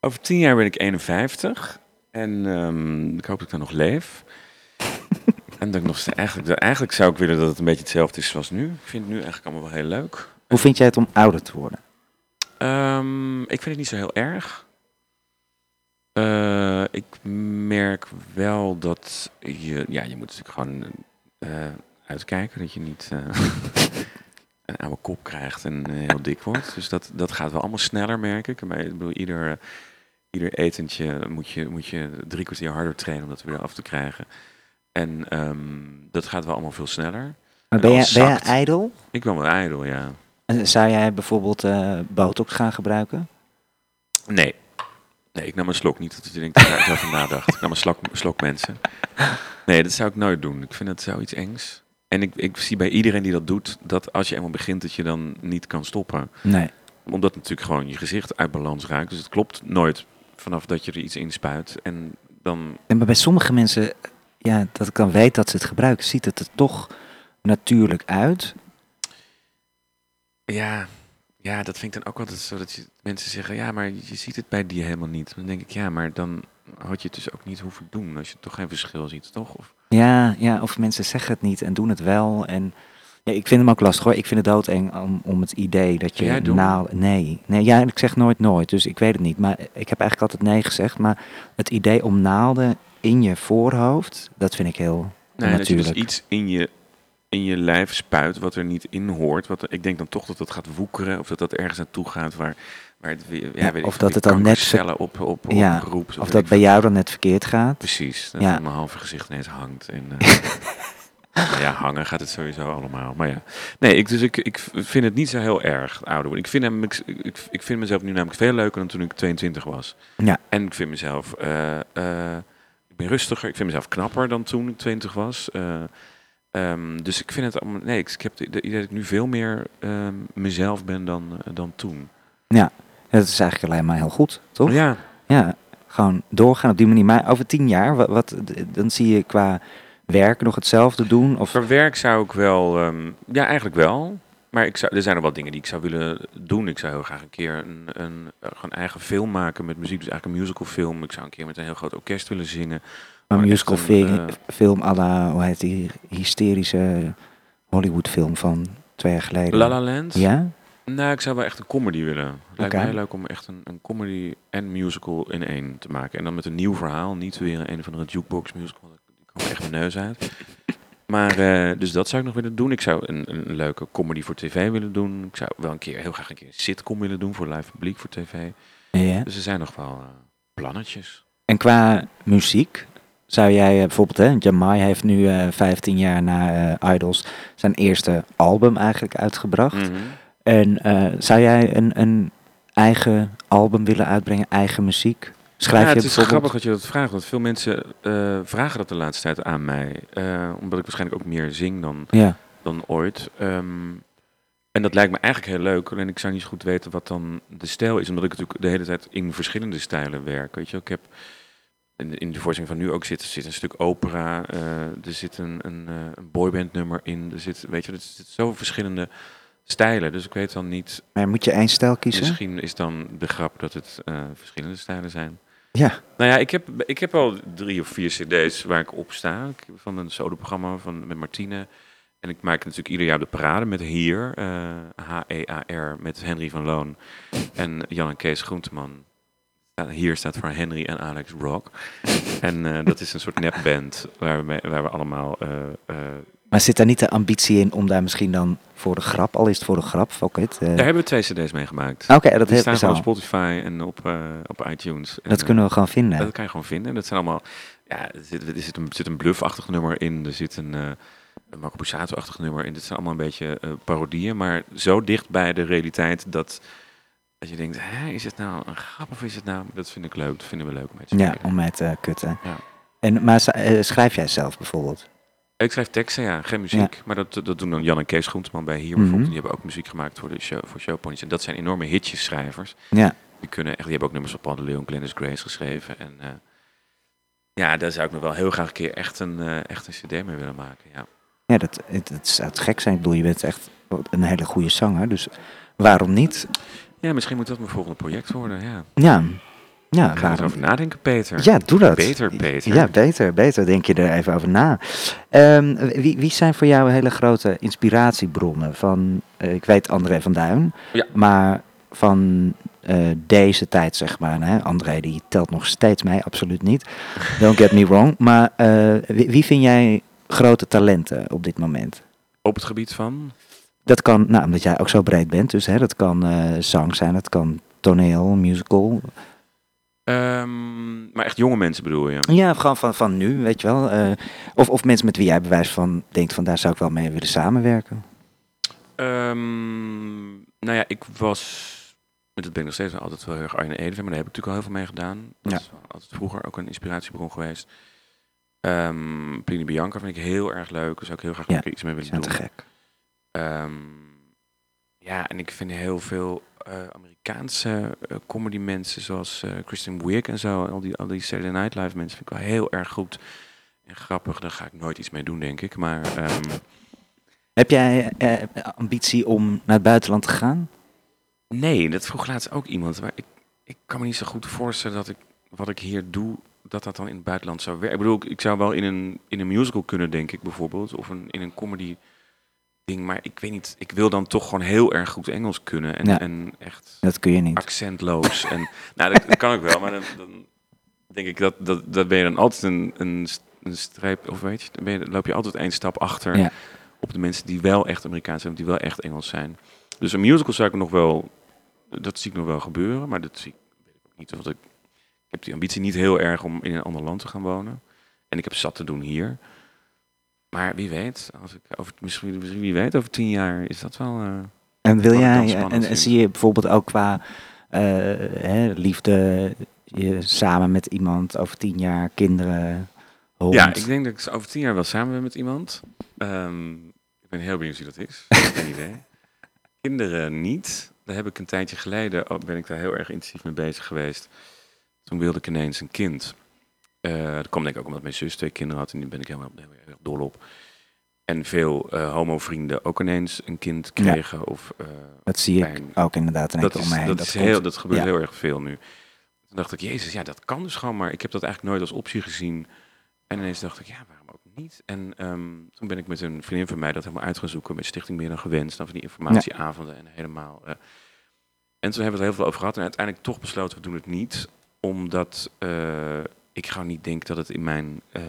Over tien jaar ben ik 51. En um, ik hoop dat ik dan nog leef. En dat ik nog steeds, eigenlijk, eigenlijk zou ik willen dat het een beetje hetzelfde is zoals nu. Ik vind het nu eigenlijk allemaal wel heel leuk. Hoe vind jij het om ouder te worden? Um, ik vind het niet zo heel erg. Uh, ik merk wel dat je, ja, je moet natuurlijk gewoon uh, uitkijken dat je niet uh, [laughs] een oude kop krijgt en heel dik wordt. Dus dat, dat gaat wel allemaal sneller, merk ik. Maar ik bedoel, ieder, ieder etentje moet je, moet je drie kwartier harder trainen om dat weer af te krijgen. En um, dat gaat wel allemaal veel sneller. Maar ben jij ijdel? Ik ben wel ijdel, ja. En zou jij bijvoorbeeld uh, botox gaan gebruiken? Nee. Nee, ik nam een slok. Niet dat je denkt dat ik daar over nadacht. Ik nam een slok, slok mensen. Nee, dat zou ik nooit doen. Ik vind het zoiets engs. En ik, ik zie bij iedereen die dat doet, dat als je eenmaal begint, dat je dan niet kan stoppen. Nee. Omdat natuurlijk gewoon je gezicht uit balans raakt. Dus het klopt nooit vanaf dat je er iets in spuit. En dan... En maar bij sommige mensen, ja, dat ik dan weet dat ze het gebruiken, ziet het er toch natuurlijk uit. Ja, ja, dat vind ik dan ook altijd zo dat je, mensen zeggen, ja, maar je ziet het bij die helemaal niet. Dan denk ik, ja, maar dan had je het dus ook niet hoeven doen als je toch geen verschil ziet, toch? Of... Ja, ja, of mensen zeggen het niet en doen het wel. En ja, ik vind hem ook lastig hoor. Ik vind het doodeng om, om het idee dat je naal... Nee, nee, ja, ik zeg nooit nooit, dus ik weet het niet. Maar ik heb eigenlijk altijd nee gezegd. Maar het idee om naalden in je voorhoofd, dat vind ik heel nee, natuurlijk. Dat je dus iets in je in je lijf spuit wat er niet in hoort. Wat ik denk dan toch dat dat gaat woekeren of dat dat ergens naartoe gaat waar, waar het weer, ja, ja, weet of ik, dat het dan net cellen op, op, op ja, roept. Of, of dat bij jou dan net verkeerd gaat. Precies, dat ja. mijn halve gezicht ineens hangt. En, uh, [laughs] ja, hangen gaat het sowieso allemaal. Maar ja, nee, ik, dus ik, ik vind het niet zo heel erg ouder worden. Ik vind, hem, ik, ik, ik vind mezelf nu namelijk veel leuker dan toen ik 22 was. Ja. En ik vind mezelf, uh, uh, ik rustiger. Ik vind mezelf knapper dan toen ik 20 was. Um, dus ik vind het allemaal. Nee, ik heb het idee dat ik nu veel meer um, mezelf ben dan, uh, dan toen. Ja, dat is eigenlijk alleen maar heel goed, toch? Ja. Ja, gewoon doorgaan op die manier. Maar over tien jaar, wat, wat dan zie je qua werk nog hetzelfde doen? Of? Voor werk zou ik wel. Um, ja, eigenlijk wel. Maar ik zou, er zijn nog wel dingen die ik zou willen doen. Ik zou heel graag een keer een, een, een eigen film maken met muziek. Dus eigenlijk een musicalfilm. Ik zou een keer met een heel groot orkest willen zingen. Een Maar musical echt een, film, eh, film à la, hoe heet die, hysterische Hollywood film van twee jaar geleden. La La Land? Ja? Nou, ik zou wel echt een comedy willen. Lijkt me heel leuk om echt een, een comedy en musical in één te maken. En dan met een nieuw verhaal. Niet weer een, of andere jukebox musical. Die komt echt mijn neus uit. Maar, eh, dus dat zou ik nog willen doen. Ik zou een, een leuke comedy voor tv willen doen. Ik zou wel een keer, heel graag een keer een sitcom willen doen voor live publiek voor tv. ja. Dus er zijn nog wel eh, plannetjes. En qua muziek, zou jij eh, bijvoorbeeld, hè, Jamai heeft nu eh 15 jaar na Idols zijn eerste album eigenlijk uitgebracht. Mhm. En zou jij een, een eigen album willen uitbrengen, eigen muziek? Schrijf ja, je het is bijvoorbeeld... grappig dat je dat vraagt. Want veel mensen eh, vragen dat de laatste tijd aan mij. eh, omdat ik waarschijnlijk ook meer zing dan, Ja, dan ooit. Ehm, en dat lijkt me eigenlijk heel leuk. Alleen ik zou niet zo goed weten wat dan de stijl is. Omdat ik natuurlijk de hele tijd in verschillende stijlen werk. Weet je, ik heb in de, in de voorstelling van nu ook zit, er zit een stuk opera. eh, er zit een, een, een boyband nummer in. Er zit, weet je, er zitten zo verschillende stijlen. Dus ik weet dan niet. maar moet je één stijl kiezen? Misschien is dan de grap dat het verschillende stijlen zijn. Ja, Nou ja, ik heb, ik heb al drie of vier cd's waar ik op sta. Van een solo-programma van, met Martine. En ik maak natuurlijk ieder jaar de parade met Hier. eh, H-E-A-R met Henry van Loon. En Jan en Kees Groenteman. Hier staat voor Henry en Alex Rock. En eh, dat is een soort nepband waar we, waar we allemaal... eh, eh, maar zit daar niet de ambitie in om daar misschien dan voor de grap, al is het voor de grap, fuck it. eh. daar hebben we twee cd's mee gemaakt. Oké, dat Die staan op Spotify en op, eh, op iTunes. En, Dat eh, kunnen we gewoon vinden. Dat kan je gewoon vinden. Dat zijn allemaal. Ja, er zit, er zit een, zit een bluffachtig nummer in. Er zit een, eh een Marco Borsato-achtig nummer in. Dit zijn allemaal een beetje eh, parodieën. Maar zo dicht bij de realiteit dat, dat je denkt: Hé, is het nou een grap of is het nou. Dat vind ik leuk. Dat vinden we leuk te Ja, om mij te kutten. Ja. En, maar eh, schrijf jij zelf bijvoorbeeld? Ik schrijf teksten, ja, geen muziek. Maar dat, dat doen dan Jan en Kees Groenteman bij hier Mhm. bijvoorbeeld. Die hebben ook muziek gemaakt voor de show, voor showponies. En dat zijn enorme hitjeschrijvers. Ja, Die, kunnen echt, die hebben ook nummers van Paul de Leeuw en Glennis Grace geschreven. En eh, ja, daar zou ik nog wel heel graag een keer echt een, eh, echt een cd mee willen maken. Ja. ja dat, het, het zou te gek zijn. Ik bedoel, je bent echt een hele goede zanger, dus waarom niet? ja, misschien moet dat mijn volgende project worden. Ja. Ja, ja, Ga waarom over nadenken, Peter. Ja, doe dat. Beter, Peter. Ja, beter, beter. Denk je er even over na. Ehm, wie, wie zijn voor jou hele grote inspiratiebronnen? Van, eh, ik weet André van Duin, Ja. maar van eh, deze tijd, zeg maar. Hè? André die telt nog steeds mee, absoluut niet. Don't get me wrong. [laughs] Maar eh, wie, wie vind jij grote talenten op dit moment? Op het gebied van? Dat kan, nou, omdat jij ook zo breed bent, dus hè, dat kan zang zijn, dat kan toneel, musical. Ehm, maar echt jonge mensen bedoel je? Ja, gewoon van, van nu, weet je wel. Eh, of, of mensen met wie jij bewijs van denkt van daar zou ik wel mee willen samenwerken. Ehm, nou ja, ik was... Met het ben ik nog steeds altijd wel heel erg Arne Edeveen, maar daar heb ik natuurlijk al heel veel mee gedaan. Dat Ja. is altijd vroeger ook een inspiratiebron geweest. Plini Bianca vind ik heel erg leuk. Dus ook heel graag Ja, iets mee willen doen. te gek. Ja, en ik vind heel veel eh, Amerikaanse uh, comedy mensen zoals eh Kristen Wiig en zo. Al die, al die Saturday Night Live mensen vind ik wel heel erg goed en grappig. Daar ga ik nooit iets mee doen, denk ik. Maar ehm, Heb jij ambitie om naar het buitenland te gaan? nee, dat vroeg laatst ook iemand. Maar ik, ik kan me niet zo goed voorstellen dat ik wat ik hier doe, dat dat dan in het buitenland zou werken. Ik bedoel, ik- ik zou wel in een, in een musical kunnen, denk ik bijvoorbeeld. Of een, in een comedy ding. Maar ik weet niet, ik wil dan toch gewoon heel erg goed Engels kunnen. En, Ja. en echt Dat kun je niet. accentloos. en, [laughs] nou, dat, dat kan ik wel, maar dan, dan denk ik dat, dat, dat ben je dan altijd een, een, een streep, of weet je, dan, ben je, loop je altijd één stap achter Ja. op de mensen die wel echt Amerikaans zijn, of die wel echt Engels zijn. Dus een musical zou ik nog wel, dat zie ik nog wel gebeuren, maar dat zie ik, weet ik ook niet. Want ik, ik heb die ambitie niet heel erg om in een ander land te gaan wonen. En ik heb zat te doen hier. Maar wie weet, als ik over, misschien, misschien wie weet, over tien jaar is dat wel. eh, En wil jij, en, zie je bijvoorbeeld ook qua eh, hè, liefde, je samen met iemand over tien jaar, kinderen, hond? Ja, ik denk dat ik over tien jaar wel samen ben met iemand. Ehm, ik ben heel benieuwd wie dat is. Geen [laughs] idee. Kinderen niet. Daar heb ik een tijdje geleden, oh, ben ik daar heel erg intensief mee bezig geweest. Toen wilde ik ineens een kind. Eh dat kwam denk ik ook omdat mijn zus twee kinderen had en die ben ik helemaal dol op. En veel eh homo-vrienden ook ineens een kind Ja. kregen. Of, eh, dat zie ik ook inderdaad. En dat, is, om heen. dat, dat is komt. heel, dat gebeurt Ja. heel erg veel nu. Toen dacht ik, jezus, ja, dat kan dus gewoon, maar ik heb dat eigenlijk nooit als optie gezien. En ineens dacht ik, ja, waarom ook niet? En ehm, toen ben ik met een vriendin van mij dat helemaal uit gaan zoeken met Stichting Meer dan Gewenst. Dan van die informatieavonden en helemaal. en toen hebben we het heel veel over gehad. En uiteindelijk toch besloten, we doen het niet. Omdat ik gewoon niet denk dat het in mijn eh,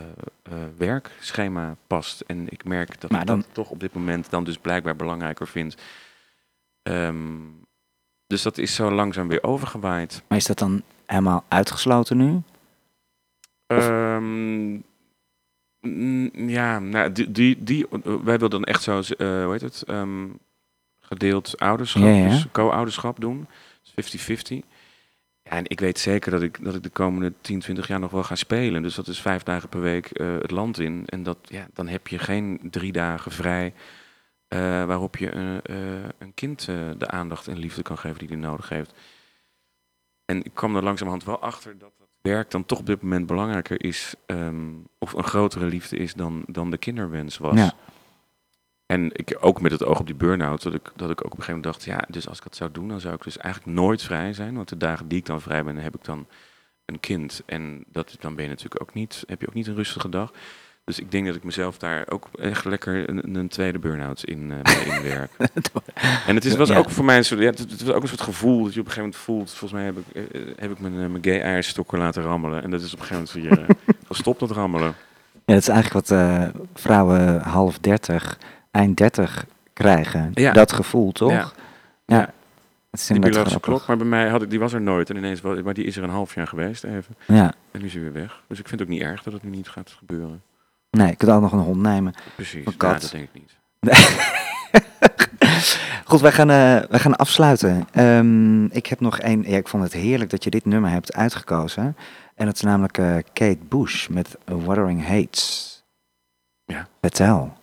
eh, werkschema past. En ik merk dat Maar ik dat toch op dit moment dan dus blijkbaar belangrijker vind. Ehm, dus dat is zo langzaam weer overgewaaid. Maar is dat dan helemaal uitgesloten nu? Ehm, mm, ja, nou, die, die, die, eh, wij wilden dan echt zo, hoe heet het, Ehm, gedeeld ouderschap, Ja, ja. dus co-ouderschap doen, Dus 50-50. En ik weet zeker dat ik, dat ik de komende 10, 20 jaar nog wel ga spelen. Dus dat is vijf dagen per week eh, het land in. En dat, ja, dan heb je geen drie dagen vrij eh, waarop je een, eh, een kind de aandacht en liefde kan geven die hij nodig heeft. En ik kwam er langzamerhand wel achter dat dat werk dan toch op dit moment belangrijker is, ehm, of een grotere liefde is dan, dan de kinderwens was. Ja. En ik, ook met het oog op die burn-out, dat ik, dat ik ook op een gegeven moment dacht, ja, dus als ik dat zou doen, dan zou ik dus eigenlijk nooit vrij zijn. Want de dagen die ik dan vrij ben, heb ik dan een kind. En dat, dan ben je natuurlijk ook niet, heb je ook niet een rustige dag. Dus ik denk dat ik mezelf daar ook echt lekker een, een tweede burn-out in, eh inwerk. [laughs] En het is, was Ja. ook voor mij een soort, ja, het, was ook een soort gevoel dat je op een gegeven moment voelt. Volgens mij heb ik, eh, eh, heb ik mijn, mijn gay eierstokken laten rammelen. En dat is op een gegeven moment weer gestopt [laughs] dat rammelen. Ja, dat is eigenlijk wat vrouwen half 30, eind 30 krijgen. Ja. Dat gevoel, toch? Ja. Ja. Het is Die biologische klok, maar bij mij had ik, die was er nooit. En ineens, maar die is er een half jaar geweest even. Ja. En nu is hij weer weg. Dus ik vind het ook niet erg dat het nu niet gaat gebeuren. Nee, ik kan ook nog een hond nemen. Precies. Een Ja, kat. dat denk ik niet. [laughs] Goed, wij gaan, eh, wij gaan afsluiten. Ehm, ik heb nog één. Ja, ik vond het heerlijk dat je dit nummer hebt uitgekozen. En dat is namelijk eh, Kate Bush met Wuthering Hates. Ja. Vertel.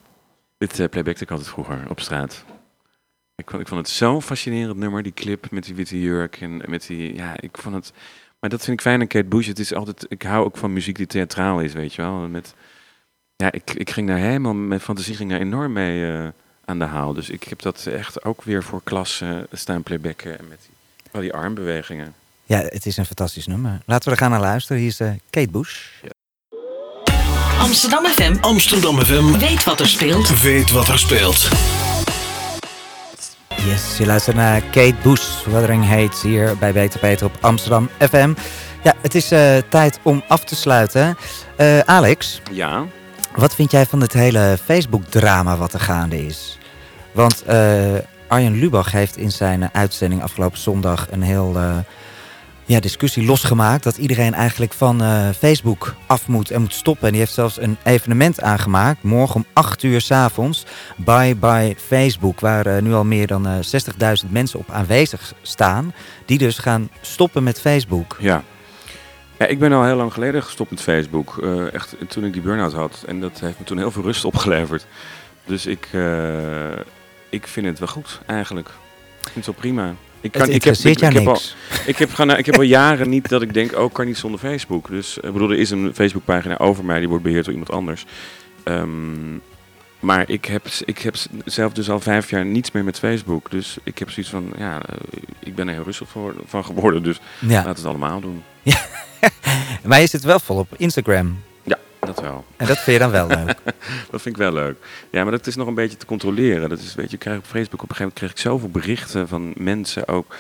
Dit uh, playbackte ik altijd vroeger op straat. Ik vond, ik vond het zo'n fascinerend nummer, die clip met die witte jurk en met die, ja, ik vond het, maar dat vind ik fijn aan Kate Bush. Het is altijd, ik hou ook van muziek die theatraal is, weet je wel. Met, ja, ik, ik ging daar helemaal, mijn fantasie ging daar enorm mee eh, aan de haal. Dus ik heb dat echt ook weer voor klas eh, staan playbacken en met die, al die armbewegingen. Ja, het is een fantastisch nummer. Laten we er gaan naar luisteren. Hier is eh, Kate Bush. Amsterdam FM Amsterdam FM weet wat er speelt. weet wat er speelt. Yes, je luistert naar Kate Bush, Wuthering Hates hier bij Beter Peter op Amsterdam FM. Ja, het is eh, tijd om af te sluiten. Eh, Alex, Ja, wat vind jij van het hele Facebook-drama wat er gaande is? Want eh, Arjen Lubach heeft in zijn uitzending afgelopen zondag een heel eh, ja, discussie losgemaakt. Dat iedereen eigenlijk van eh, Facebook af moet en moet stoppen. En die heeft zelfs een evenement aangemaakt. Morgen om 8 uur s avonds. Bye bye Facebook. Waar eh, nu al meer dan eh 60.000 mensen op aanwezig staan. Die dus gaan stoppen met Facebook. Ja. ja. Ik ben al heel lang geleden gestopt met Facebook. Eh, echt toen ik die burn-out had. En dat heeft me toen heel veel rust [laughs] opgeleverd. Dus ik, eh, ik vind het wel goed, eigenlijk. Ik vind het wel prima. Ik, Het ik, heb, ik, heb al, [laughs] ik, heb, gewoon- ik heb al jaren niet dat ik denk, oh, ik kan niet zonder Facebook. Dus ik bedoel, er is een Facebookpagina over mij, die wordt beheerd door iemand anders. Ehm, maar ik heb, ik heb zelf dus al vijf jaar niets meer met Facebook. Dus ik heb zoiets van, ja, eh, ik ben er heel rustig voor, van geworden. Dus Ja. laat het allemaal doen. Maar je zit wel vol op Instagram. Dat wel. En dat vind je dan wel leuk. [laughs] Dat vind ik wel leuk. Ja, maar dat is nog een beetje te controleren. Dat is, weet je, ik krijg op Facebook op een gegeven moment kreeg ik zoveel berichten van mensen ook.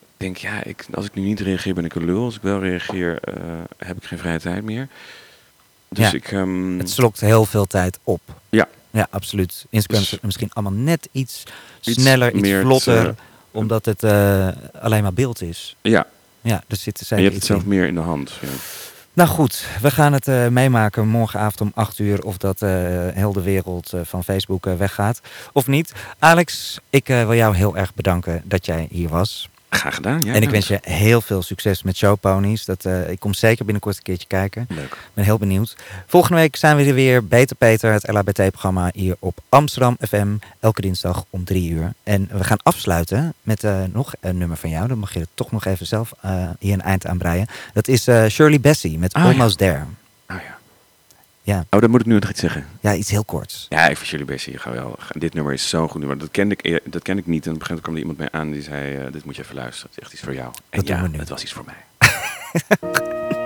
Ik denk, ja, ik, als ik nu niet reageer ben ik een lul. Als ik wel reageer eh, heb ik geen vrije tijd meer. Dus Ja. ik... ehm, Het slokt heel veel tijd op. Ja. Ja, absoluut. Instagram Dus- is misschien allemaal net iets, Iets sneller, iets meer vlotter. te- omdat het eh, alleen maar beeld is. ja, Ja, er zit en zeker je hebt het zelf in. meer in de hand. Ja. Nou goed, we gaan het eh, meemaken morgenavond om 8 uur of dat eh, heel wereld eh, van Facebook weggaat of niet. Alex, ik wil jou heel erg bedanken dat jij hier was. Graag gedaan, ja. en ik wens je heel veel succes met Showponies. Dat, eh, ik kom zeker binnenkort een keertje kijken. Leuk. Ik ben heel benieuwd. Volgende week zijn we er weer. Beter Peter, het LHBT-programma hier op Amsterdam FM. Elke dinsdag om drie uur. En we gaan afsluiten met eh, nog een nummer van jou. Dan mag je er toch nog even zelf eh, hier een eind aan breien. Dat is Shirley Bassey met Ah, ja. Almost There. Oh ja. Oh, dan moet ik nu nog iets zeggen. Ja, iets heel korts. Ja, ik vind jullie best hier wel. Dit nummer is zo'n goed nummer. Dat kende ik, dat kende ik niet. En op een gegeven moment kwam er iemand mee aan die zei: eh, Dit moet je even luisteren. Het is echt iets voor jou. En Dat ja, het was iets voor mij. [laughs]